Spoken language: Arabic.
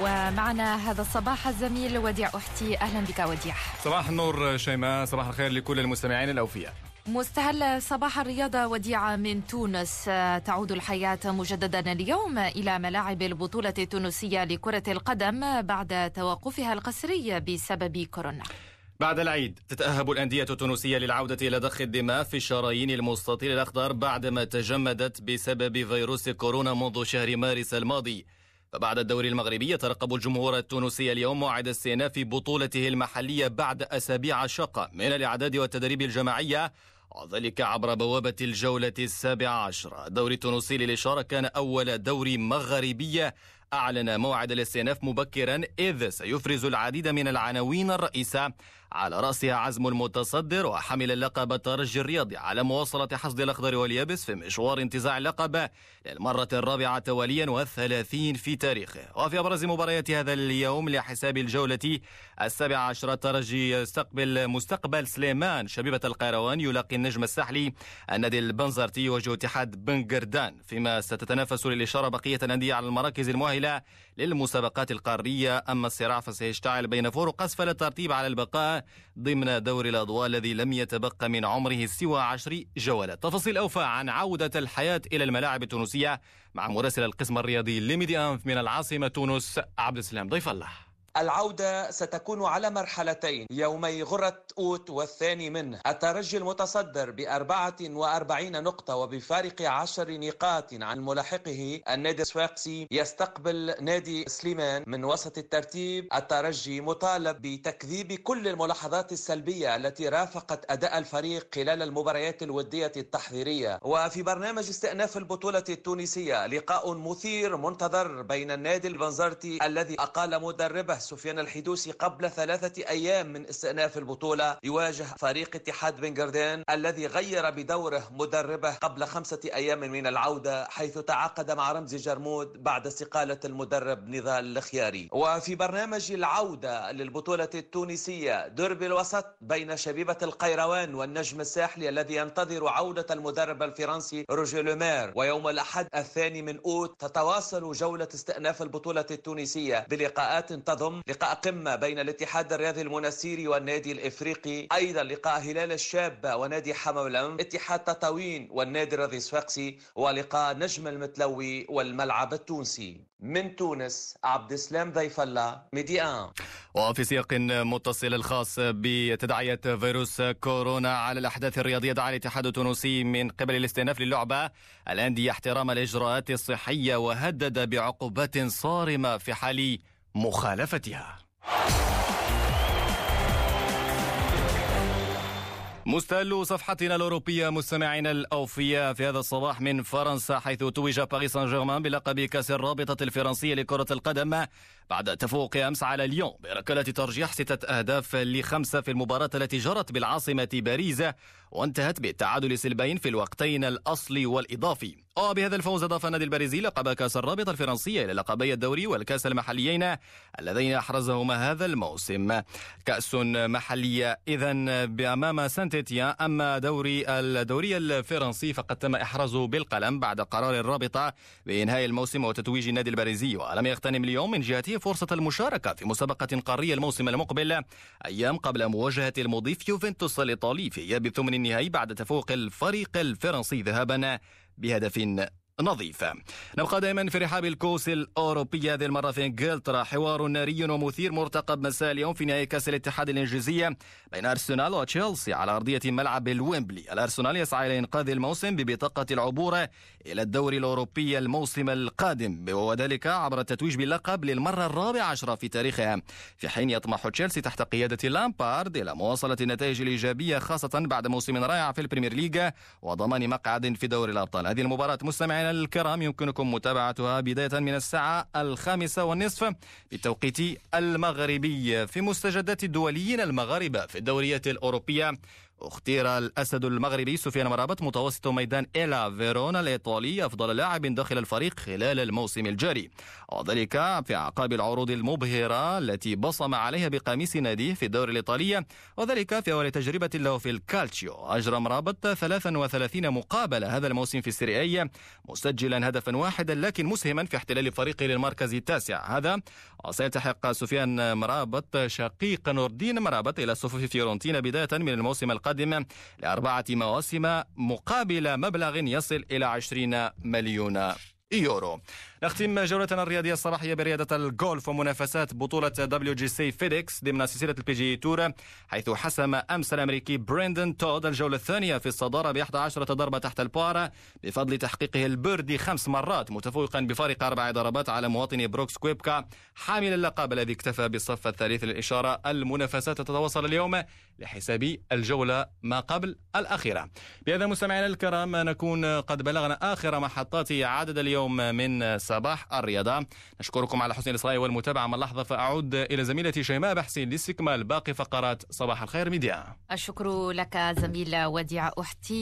ومعنا هذا الصباح الزميل وديع أحتي. أهلا بك وديع. صباح النور شيماء صباح الخير لكل المستمعين الأوفياء. مستهل صباح الرياضة وديعة من تونس. تعود الحياة مجددا اليوم إلى ملاعب البطولة التونسية لكرة القدم بعد توقفها القسري بسبب كورونا. بعد العيد تتأهب الأندية التونسية للعودة إلى ضخ الدماء في الشرايين المستطيل الأخضر بعدما تجمدت بسبب فيروس كورونا منذ شهر مارس الماضي. فبعد الدوري المغربي يترقب الجمهور التونسي اليوم موعد استئناف بطولته المحلية بعد أسابيع شقة من الإعداد والتدريب الجماعية وذلك عبر بوابة الجولة السابعة عشر. الدوري التونسي للإشارة كان أول دوري مغربي أعلن موعد الاستئناف مبكرا إذ سيفرز العديد من العناوين الرئيسة. على رأسها عزم المتصدر وحمل اللقب الترجي الرياضي على مواصلة حصد الأخضر واليابس في مشوار انتزاع اللقب للمرة الرابعة تواليا والثلاثين في تاريخه. وفي أبرز مباريات هذا اليوم لحساب الجولة السابعة عشرة الترجي يستقبل مستقبل سليمان شبيبة القيروان يلاقي النجم الساحلي النادي البنزرتي يواجه اتحاد بنجردان فيما ستتنافس للإشارة بقية الأندية على المراكز المؤهلة للمسابقات القارية. أما الصراع فسيشتعل بين فوروق أسفل الترتيب على البقاء ضمن دور الأضواء الذي لم يتبقى من عمره سوى عشر جولات. تفاصيل أوفى عن عودة الحياة إلى الملاعب التونسية مع مراسل القسم الرياضي لميدي أنف من العاصمة تونس. عبد السلام ضيف الله. العودة ستكون على مرحلتين يومي غرة أوت والثاني منه. الترجي المتصدر بأربعة وأربعين نقطة وبفارق عشر نقاط عن ملاحقه النادي السواقسي يستقبل نادي سليمان من وسط الترتيب. الترجي مطالب بتكذيب كل الملاحظات السلبية التي رافقت أداء الفريق خلال المباريات الودية التحضيرية وفي برنامج استئناف البطولة التونسية لقاء مثير منتظر بين النادي البنزرتي الذي أقال مدربه سفيان الحدوسي قبل ثلاثة أيام من استئناف البطولة يواجه فريق اتحاد بنجردان الذي غير بدوره مدربه قبل خمسة أيام من العودة حيث تعاقد مع رمزي جرمود بعد استقالة المدرب نضال الخياري. وفي برنامج العودة للبطولة التونسية درب الوسط بين شبيبة القيروان والنجم الساحلي الذي ينتظر عودة المدرب الفرنسي روجي لومير. ويوم الأحد الثاني من أوت تتواصل جولة استئناف البطولة التونسية بلقاءات تضم لقاء قمة بين الاتحاد الرياضي المنستيري والنادي الإفريقي أيضا لقاء هلال الشابة ونادي حمولم اتحاد تطاوين والنادي الرياضي الصفاقسي ولقاء نجم المتلوي والملعب التونسي. من تونس عبد السلام ضيف الله Médi 1 وفي سياق متصل الخاص بتداعيات فيروس كورونا على الأحداث الرياضية دعا الاتحاد التونسي من قبل الاستئناف للعبة الأندية احترام الإجراءات الصحية وهدد بعقوبات صارمة في حال مخالفتها. مستهل صفحتنا الأوروبية مستمعينا الأوفياء في هذا الصباح من فرنسا حيث توج باريس سان جيرمان بلقب كأس الرابطة الفرنسية لكرة القدم بعد تفوق أمس على ليون بركلة ترجيح ستة أهداف لخمسة في المباراة التي جرت بالعاصمة باريس وانتهت بالتعادل سلبيين في الوقتين الأصلي والإضافي. وبهذا الفوز أضاف النادي الباريزي لقب كأس الرابطة الفرنسية إلى لقبي الدوري والكأس المحليين اللذين أحرزهما هذا الموسم. كأس محلية إذا بأمام سانتيتيان. أما دوري الدوري الفرنسي فقد تم إحرازه بالقلم بعد قرار الرابطة بإنهاء الموسم وتتويج النادي الباريزي ولم يغتنم ليون من جهته فرصة المشاركة في مسابقة قارية الموسم المقبل أيام قبل مواجهة المضيف يوفنتوس الإيطالي في إياب ثمن النهائي بعد تفوق الفريق الفرنسي ذهابا بهدف نظيف نبقى دائما في رحاب الكوس الأوروبية هذه المرة في إنجلترا. حوار ناري ومثير مرتقب مساء اليوم في نهائي كأس الاتحاد الإنجليزية بين أرسنال وتشيلسي على أرضية ملعب الويمبلي. الأرسنال يسعى إلى إنقاذ الموسم ببطاقة العبور إلى الدوري الأوروبي الموسم القادم. وذلك عبر التتويج باللقب للمرة الرابعة عشرة في تاريخها. في حين يطمح تشيلسي تحت قيادة لامبارد إلى مواصلة النتائج الإيجابية خاصة بعد موسم رائع في البريمير ليج وضمان مقعد في دوري الأبطال. هذه المباراة مستمعين الكرام يمكنكم متابعتها بداية من الساعة الخامسة والنصف بالتوقيت المغربي في مستجدات الدوليين المغاربة في الدوريات الأوروبية. اختير الأسد المغربي سفيان أمرابط متوسط ميدان إيلاس فيرونا الإيطالي أفضل لاعب داخل الفريق خلال الموسم الجاري. وذلك في أعقاب العروض المبهرة التي بصم عليها بقميص ناديه في الدوري الإيطالي وذلك في أول تجربة له في الكالتشيو. أجرى أمرابط 33 مقابلة هذا الموسم في السيري آ مسجلا هدفا واحدا لكن مسهما في احتلال فريقه للمركز التاسع. هذا وسيلتحق سفيان أمرابط شقيق نوردين أمرابط إلى صفوف فيورنتينا بداية من الموسم القادم. لأربعة مواسم مقابل مبلغ يصل إلى 20 مليون يورو. نختم جولتنا الرياضية الصباحية برياضة الجولف ومنافسات بطولة WGC FedEx ضمن سلسلة ال PGA Tour حيث حسم أمس الأمريكي بريندن تود الجولة الثانية في الصدارة ب 11 ضربة تحت ال par بفضل تحقيقه ال birdie خمس مرات متفوقا بفارق أربع ضربات على مواطنه بروكس كويبكا حامل اللقب الذي اكتفى بالصف الثالث للإشارة المنافسات تتواصل اليوم لحساب الجولة ما قبل الأخيرة. بهذا مستمعينا الكرام نكون قد بلغنا آخر محطات عدد اليوم من صباح الرياضة. نشكركم على حسن الإصغاء والمتابعة. من لحظة فأعود إلى زميلتي شيماء بحسين لاستكمال باقي فقرات صباح الخير ميديا. الشكر لك زميل وديع أحتي.